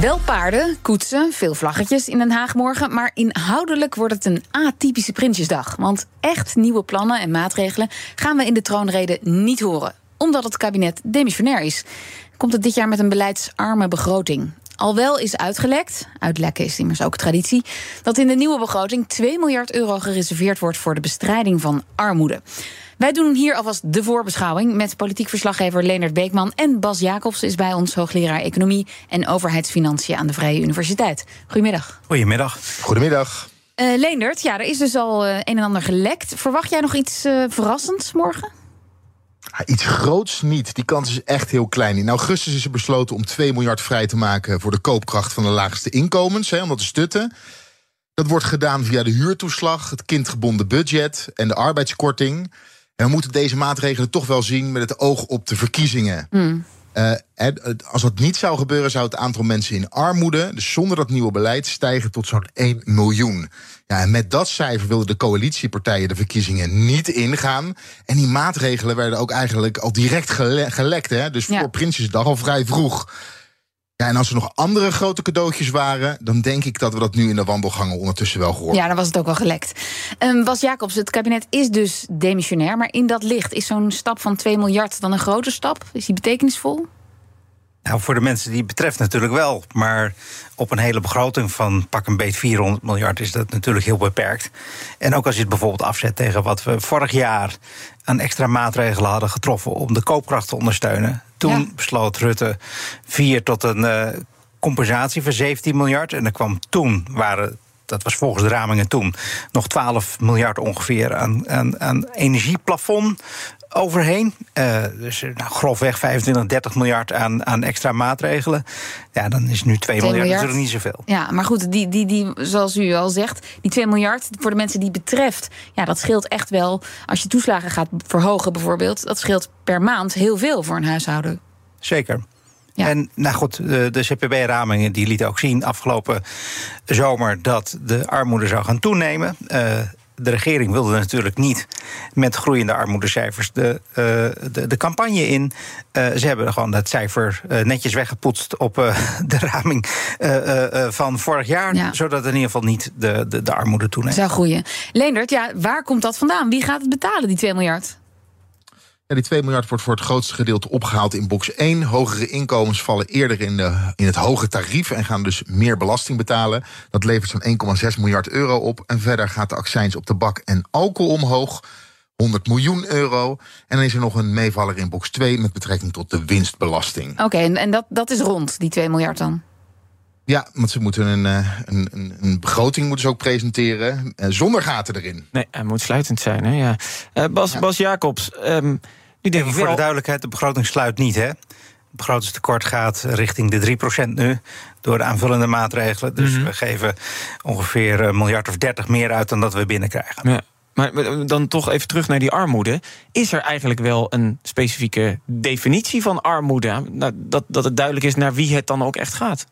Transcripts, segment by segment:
Wel paarden, koetsen, veel vlaggetjes in Den Haag morgen. Maar inhoudelijk wordt het een atypische Prinsjesdag. Want echt nieuwe plannen en maatregelen gaan we in de troonrede niet horen. Omdat het kabinet demissionair is. Komt het dit jaar met een beleidsarme begroting. Al wel is uitgelekt, uitlekken is immers ook traditie, dat in de nieuwe begroting 2 miljard euro gereserveerd wordt voor de bestrijding van armoede. Wij doen hier alvast de voorbeschouwing met politiek verslaggever Leonard Beekman en Bas Jacobs is bij ons hoogleraar economie en overheidsfinanciën aan de Vrije Universiteit. Goedemiddag. Goedemiddag. Goedemiddag. Uh, Leendert, ja, er is dus al uh, een en ander gelekt. Verwacht jij nog iets uh, verrassends morgen? Iets groots niet. Die kans is echt heel klein. In augustus is er besloten om 2 miljard vrij te maken voor de koopkracht van de laagste inkomens, hè, om dat te stutten. Dat wordt gedaan via de huurtoeslag, het kindgebonden budget en de arbeidskorting. En we moeten deze maatregelen toch wel zien met het oog op de verkiezingen. Mm. Uh, als dat niet zou gebeuren, zou het aantal mensen in armoede, dus zonder dat nieuwe beleid, stijgen tot zo'n 1 miljoen. Ja, en met dat cijfer wilden de coalitiepartijen de verkiezingen niet ingaan. En die maatregelen werden ook eigenlijk al direct gelekt. Hè? Dus voor Prinsjesdag al vrij vroeg. Ja, en als er nog andere grote cadeautjes waren, dan denk ik dat we dat nu in de wandelgangen ondertussen wel gehoord Ja, dan was het ook wel gelekt. Um, Bas Jacobs, het kabinet is dus demissionair, maar in dat licht is zo'n stap van 2 miljard dan een grote stap? Is die betekenisvol? Nou, voor de mensen die het betreft natuurlijk wel. Maar op een hele begroting van pak een beet 400 miljard is dat natuurlijk heel beperkt. En ook als je het bijvoorbeeld afzet tegen wat we vorig jaar aan extra maatregelen hadden getroffen om de koopkracht te ondersteunen. Toen besloot Rutte 4 tot een uh, compensatie van 17 miljard. En er kwam toen waren dat was volgens de ramingen toen, nog 12 miljard ongeveer aan, aan, aan energieplafond overheen. Uh, dus nou, grofweg 25, 30 miljard aan, aan extra maatregelen. Ja, dan is nu 2, 2 miljard, miljard natuurlijk niet zoveel. Ja, maar goed, die, die, die, zoals u al zegt, die 2 miljard voor de mensen die het betreft, ja, dat scheelt echt wel. Als je toeslagen gaat verhogen bijvoorbeeld, dat scheelt per maand heel veel voor een huishouden. Zeker. Ja. En nou goed, de, de CPB-ramingen die lieten ook zien afgelopen zomer dat de armoede zou gaan toenemen. Uh, de regering wilde natuurlijk niet met groeiende armoedecijfers de, uh, de, de, campagne in. Uh, ze hebben gewoon dat cijfer uh, netjes weggepoetst op de raming van vorig jaar. Ja. Zodat in ieder geval niet de, de, de armoede toeneemt. Zou groeien. Leendert, ja, waar komt dat vandaan? Wie gaat het betalen, die 2 miljard? Ja, die 2 miljard wordt voor het grootste gedeelte opgehaald in box 1. Hogere inkomens vallen eerder in, de, in het hoge tarief en gaan dus meer belasting betalen. Dat levert zo'n 1,6 miljard euro op. En verder gaat de accijns op tabak en alcohol omhoog. 100 miljoen euro. En dan is er nog een meevaller in box 2 met betrekking tot de winstbelasting. Oké, en, en dat, dat is rond, die 2 miljard dan? Ja, want ze moeten een, eh, een, een, een begroting moeten ze ook presenteren. Eh, zonder gaten erin. Nee, hij moet sluitend zijn. Hè? Ja. Uh, Bas, ja. Bas Jacobs, um, nu denk ik voor de duidelijkheid, de begroting sluit niet. Hè? Het begrotingstekort gaat richting de 3% nu door de aanvullende maatregelen. Dus mm-hmm. we geven ongeveer een miljard of 30 meer uit dan dat we binnenkrijgen. Ja. Maar dan toch even terug naar die armoede. Is er eigenlijk wel een specifieke definitie van armoede? Nou, dat, dat het duidelijk is naar wie het dan ook echt gaat?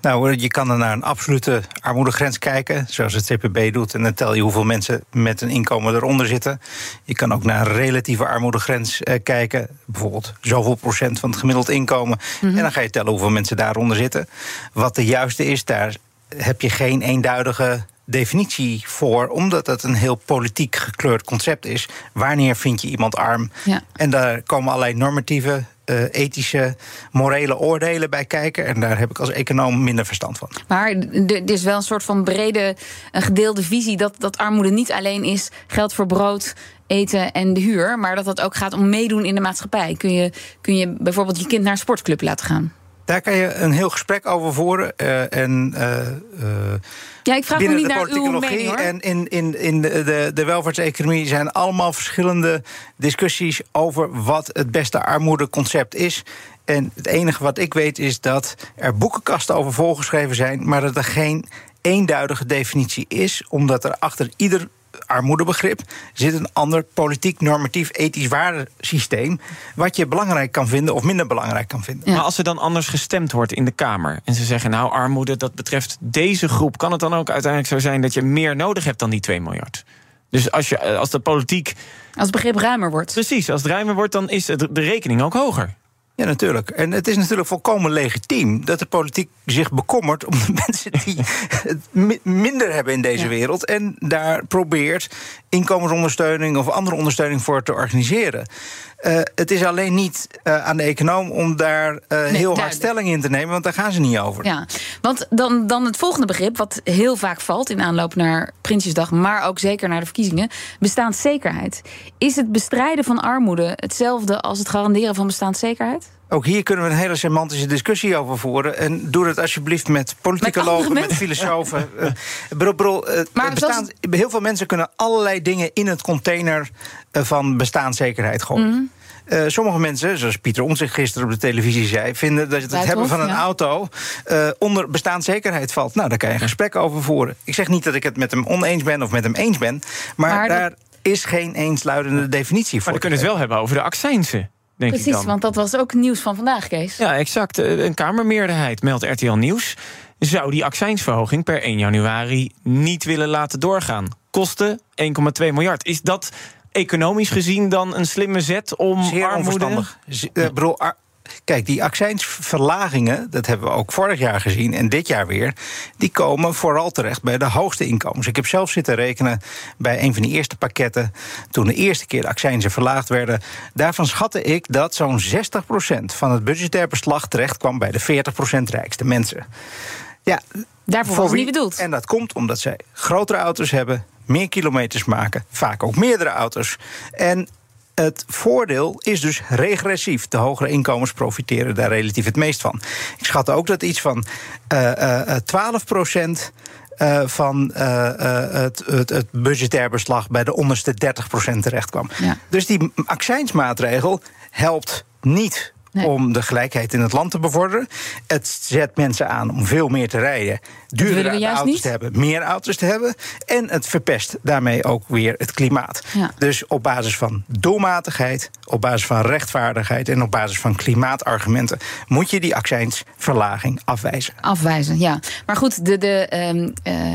Nou, je kan er naar een absolute armoedegrens kijken, zoals het CPB doet. En dan tel je hoeveel mensen met een inkomen eronder zitten. Je kan ook naar een relatieve armoedegrens eh, kijken. Bijvoorbeeld zoveel procent van het gemiddeld inkomen. Mhm. En dan ga je tellen hoeveel mensen daaronder zitten. Wat de juiste is, daar heb je geen eenduidige definitie voor, omdat het een heel politiek gekleurd concept is. Wanneer vind je iemand arm? Ja. En daar komen allerlei normatieve uh, ethische, morele oordelen bij kijken. En daar heb ik als econoom minder verstand van. Maar er is wel een soort van brede, een gedeelde visie dat, dat armoede niet alleen is geld voor brood. Eten en de huur, maar dat het ook gaat om meedoen in de maatschappij. Kun je, kun je bijvoorbeeld je kind naar een sportclub laten gaan? Daar kan je een heel gesprek over voeren. Uh, en, uh, ja, ik vraag binnen niet de naar uw mening, En in, in, in de, de, de welvaartseconomie zijn allemaal verschillende discussies over wat het beste armoedeconcept is. En het enige wat ik weet is dat er boekenkasten over volgeschreven zijn, maar dat er geen eenduidige definitie is, omdat er achter ieder armoedebegrip zit een ander politiek, normatief, ethisch waardesysteem. wat je belangrijk kan vinden of minder belangrijk kan vinden. Maar als er dan anders gestemd wordt in de Kamer. en ze zeggen, nou, armoede, dat betreft deze groep. kan het dan ook uiteindelijk zo zijn dat je meer nodig hebt dan die 2 miljard? Dus als, je, als de politiek. Als het begrip ruimer wordt. Precies, als het ruimer wordt, dan is de rekening ook hoger. Ja, natuurlijk. En het is natuurlijk volkomen legitiem dat de politiek zich bekommert om de mensen die het minder hebben in deze wereld. En daar probeert inkomensondersteuning of andere ondersteuning voor te organiseren. Uh, het is alleen niet uh, aan de econoom om daar uh, nee, heel hard stelling in te nemen, want daar gaan ze niet over. Ja, want dan, dan het volgende begrip, wat heel vaak valt in aanloop naar Prinsjesdag, maar ook zeker naar de verkiezingen: bestaanszekerheid. Is het bestrijden van armoede hetzelfde als het garanderen van bestaanszekerheid? Ook hier kunnen we een hele semantische discussie over voeren. En doe dat alsjeblieft met politicologen, met, met filosofen. uh, bro, bro, uh, maar bestaan, Heel veel mensen kunnen allerlei dingen in het container uh, van bestaanszekerheid gooien. Mm. Uh, sommige mensen, zoals Pieter Omtzigt gisteren op de televisie zei, vinden dat het Buitenhof, hebben van een ja. auto uh, onder bestaanszekerheid valt. Nou, daar kan je een gesprek over voeren. Ik zeg niet dat ik het met hem oneens ben of met hem eens ben, maar, maar daar is geen eensluidende definitie voor. Maar we kunnen het wel hebben over de accijnsen. Denk Precies, ik dan. want dat was ook nieuws van vandaag, Kees. Ja, exact. Een Kamermeerderheid, meldt RTL Nieuws, zou die accijnsverhoging per 1 januari niet willen laten doorgaan. Kosten 1,2 miljard. Is dat economisch gezien dan een slimme zet om Zeer armoede... onverstandig. Uh, bedoel, Kijk, die accijnsverlagingen, dat hebben we ook vorig jaar gezien en dit jaar weer, die komen vooral terecht bij de hoogste inkomens. Ik heb zelf zitten rekenen bij een van die eerste pakketten, toen de eerste keer de accijnzen verlaagd werden. Daarvan schatte ik dat zo'n 60% van het budgetair beslag terecht kwam bij de 40% rijkste mensen. Ja, Daarvoor was het niet bedoeld. En dat komt omdat zij grotere auto's hebben, meer kilometers maken, vaak ook meerdere auto's. En het voordeel is dus regressief. De hogere inkomens profiteren daar relatief het meest van. Ik schat ook dat iets van uh, uh, 12 procent. Uh, van uh, uh, het, het, het, budgetair beslag bij de onderste 30% terecht kwam. Ja. Dus die accijnsmaatregel helpt niet Nee. om de gelijkheid in het land te bevorderen. Het zet mensen aan om veel meer te rijden, duurdere auto's niet. te hebben, meer auto's te hebben. En het verpest daarmee ook weer het klimaat. Ja. Dus op basis van doelmatigheid, op basis van rechtvaardigheid en op basis van klimaatargumenten moet je die accijnsverlaging afwijzen. Afwijzen, ja. Maar goed, de. de um, uh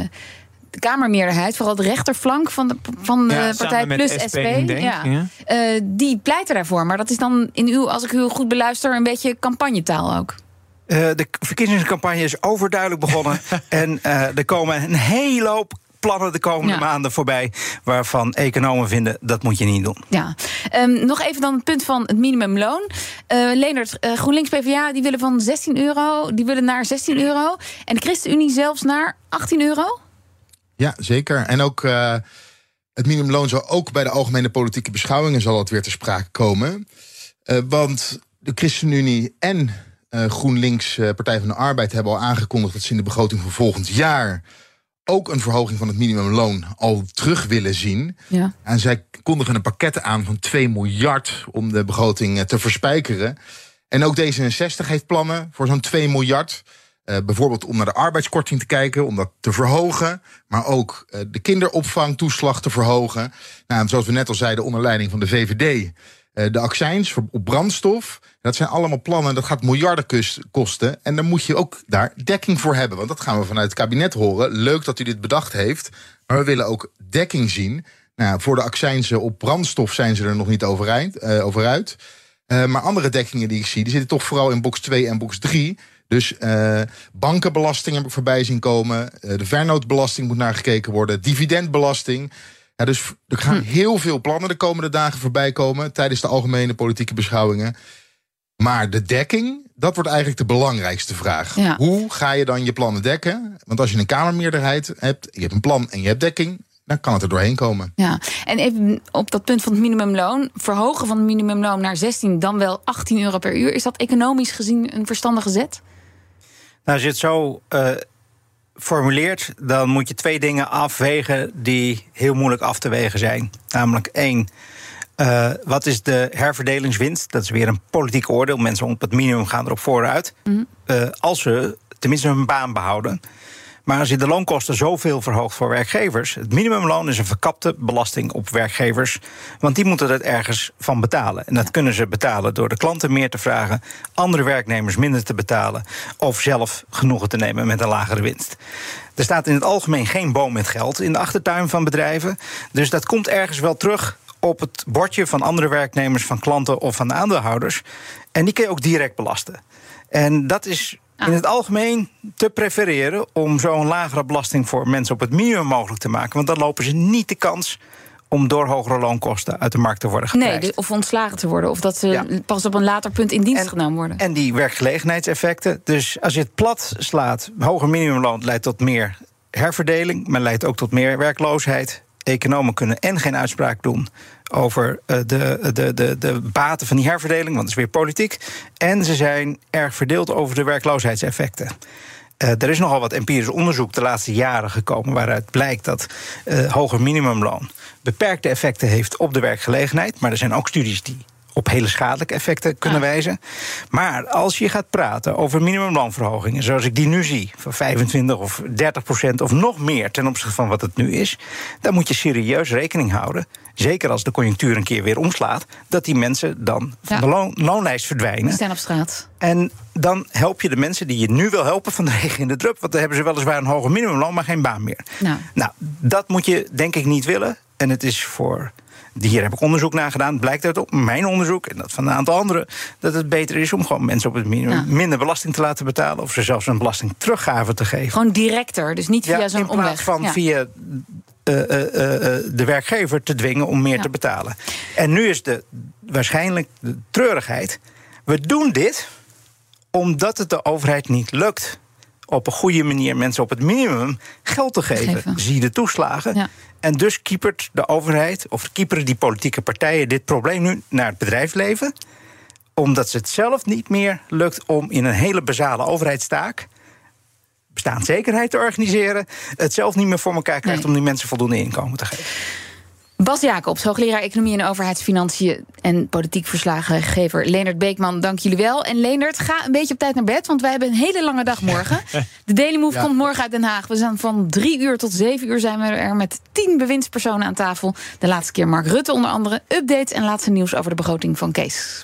de Kamermeerderheid, vooral de rechterflank van de, van de ja, partij plus SP, SP ja, ja. Uh, die pleiten daarvoor. Maar dat is dan in uw, als ik u goed beluister, een beetje campagnetaal ook. Uh, de verkiezingscampagne is overduidelijk begonnen. en uh, er komen een hele hoop plannen de komende ja. maanden voorbij. waarvan economen vinden dat moet je niet doen. Ja. Um, nog even dan het punt van het minimumloon. Uh, Leonard, uh, GroenLinks PVA die willen van 16 euro. die willen naar 16 euro. En de ChristenUnie zelfs naar 18 euro? Ja, zeker. En ook uh, het minimumloon zal ook bij de algemene politieke beschouwingen zal het weer te sprake komen. Uh, want de ChristenUnie en uh, GroenLinks Partij van de Arbeid hebben al aangekondigd dat ze in de begroting van volgend jaar ook een verhoging van het minimumloon al terug willen zien. Ja. En zij kondigen een pakket aan van 2 miljard om de begroting te verspijkeren. En ook D66 heeft plannen voor zo'n 2 miljard. Uh, bijvoorbeeld om naar de arbeidskorting te kijken, om dat te verhogen. Maar ook uh, de kinderopvangtoeslag te verhogen. Nou, zoals we net al zeiden, onder leiding van de VVD. Eh, de accijns op brandstof. Dat zijn allemaal plannen, dat gaat miljarden kosten. En dan moet je ook daar dekking voor hebben. Want dat gaan we vanuit het kabinet horen. Leuk dat u dit bedacht heeft. Maar we willen ook dekking zien. Nou, voor de accijnsen op brandstof zijn ze er nog niet over uit. over uit. maar andere dekkingen die ik zie, die zitten toch vooral in box 2 en box 3. Dus uh, bankenbelasting heb ik voorbij zien komen. Uh, de vernootbelasting moet naar gekeken worden. Dividendbelasting. Ja, dus er gaan hm. heel veel plannen de komende dagen voorbij komen. tijdens de algemene politieke beschouwingen. Maar de dekking, dat wordt eigenlijk de belangrijkste vraag. Ja. Hoe ga je dan je plannen dekken? Want als je een Kamermeerderheid hebt, je hebt een plan en je hebt dekking, dan kan het er doorheen komen. Ja, en even op dat punt van het minimumloon. Verhogen van het minimumloon naar 16, dan wel 18 euro per uur. Is dat economisch gezien een verstandige zet? Nou, als je het zo uh, formuleert, dan moet je twee dingen afwegen die heel moeilijk af te wegen zijn. Namelijk één. Uh, wat is de herverdelingswinst? Dat is weer een politiek oordeel. Mensen op het minimum gaan erop vooruit. Mm. Uh, als ze tenminste hun baan behouden. Maar als je de loonkosten zoveel verhoogt voor werkgevers. Het minimumloon is een verkapte belasting op werkgevers. Want die moeten het ergens van betalen. En dat kunnen ze betalen door de klanten meer te vragen, andere werknemers minder te betalen. of zelf genoegen te nemen met een lagere winst. Er staat in het algemeen geen boom met geld in de achtertuin van bedrijven. Dus dat komt ergens wel terug op het bordje van andere werknemers, van klanten of van aandeelhouders. En die kun je ook direct belasten. En dat is in het algemeen te prefereren om zo'n lagere belasting voor mensen op het minimum mogelijk te maken. Want dan lopen ze niet de kans om door hogere loonkosten uit de markt te worden geprijsd. Nee, of ontslagen te worden. Of dat ze pas op een later punt in dienst genomen worden. En die werkgelegenheidseffecten. Dus als je het plat slaat, hoger minimumloon leidt tot meer herverdeling, maar leidt ook tot meer werkloosheid. Economen kunnen en geen uitspraak doen over eh, de, de, de, de baten van die herverdeling, want het is weer politiek. En ze zijn erg verdeeld over de werkloosheidseffecten. Uh, er is nogal wat empirisch onderzoek de laatste jaren gekomen waaruit blijkt dat uh, hoger minimumloon beperkte effecten heeft op de werkgelegenheid. Maar er zijn ook studies die op hele schadelijke effecten kunnen wijzen. Maar als je gaat praten over minimumloonverhogingen, zoals ik die nu zie, van 25 of 30 procent of nog meer ten opzichte van wat het nu is, dan moet je serieus rekening houden. Zeker als de conjunctuur een keer weer omslaat, dat die mensen dan van de loon, loonlijst verdwijnen. Die staan op straat. En dan help je de mensen die je nu wil helpen van de regen in de drup. Want dan hebben ze weliswaar een hoger minimumloon, maar geen baan meer. Nou. nou, dat moet je denk ik niet willen. En het is voor hier heb ik onderzoek naar gedaan. Blijkt uit op mijn onderzoek en dat van een aantal anderen. dat het beter is om gewoon mensen op het minimum minder belasting te laten betalen. of ze zelfs een belasting teruggave te geven. Gewoon directer, dus niet via zo'n omweg. In plaats van via uh, uh, de werkgever te dwingen om meer te betalen. En nu is de waarschijnlijk de treurigheid. We doen dit omdat het de overheid niet lukt op een goede manier mensen op het minimum geld te geven. Zie de toeslagen. Ja. En dus kiepert de overheid, of kieperen die politieke partijen dit probleem nu naar het bedrijfsleven. Omdat ze het zelf niet meer lukt om in een hele basale overheidstaak bestaanszekerheid te organiseren. Het zelf niet meer voor elkaar krijgt om die mensen voldoende inkomen te geven. Bas Jacobs, hoogleraar Economie en Overheidsfinanciën en politiek verslagengever Leonard Beekman, dank jullie wel. En Leonard, ga een beetje op tijd naar bed, want wij hebben een hele lange dag morgen. De Daily Move komt morgen uit Den Haag. We zijn van drie uur tot zeven uur zijn we er met tien bewindspersonen aan tafel. De laatste keer Mark Rutte onder andere. Updates en laatste nieuws over de begroting van Kees.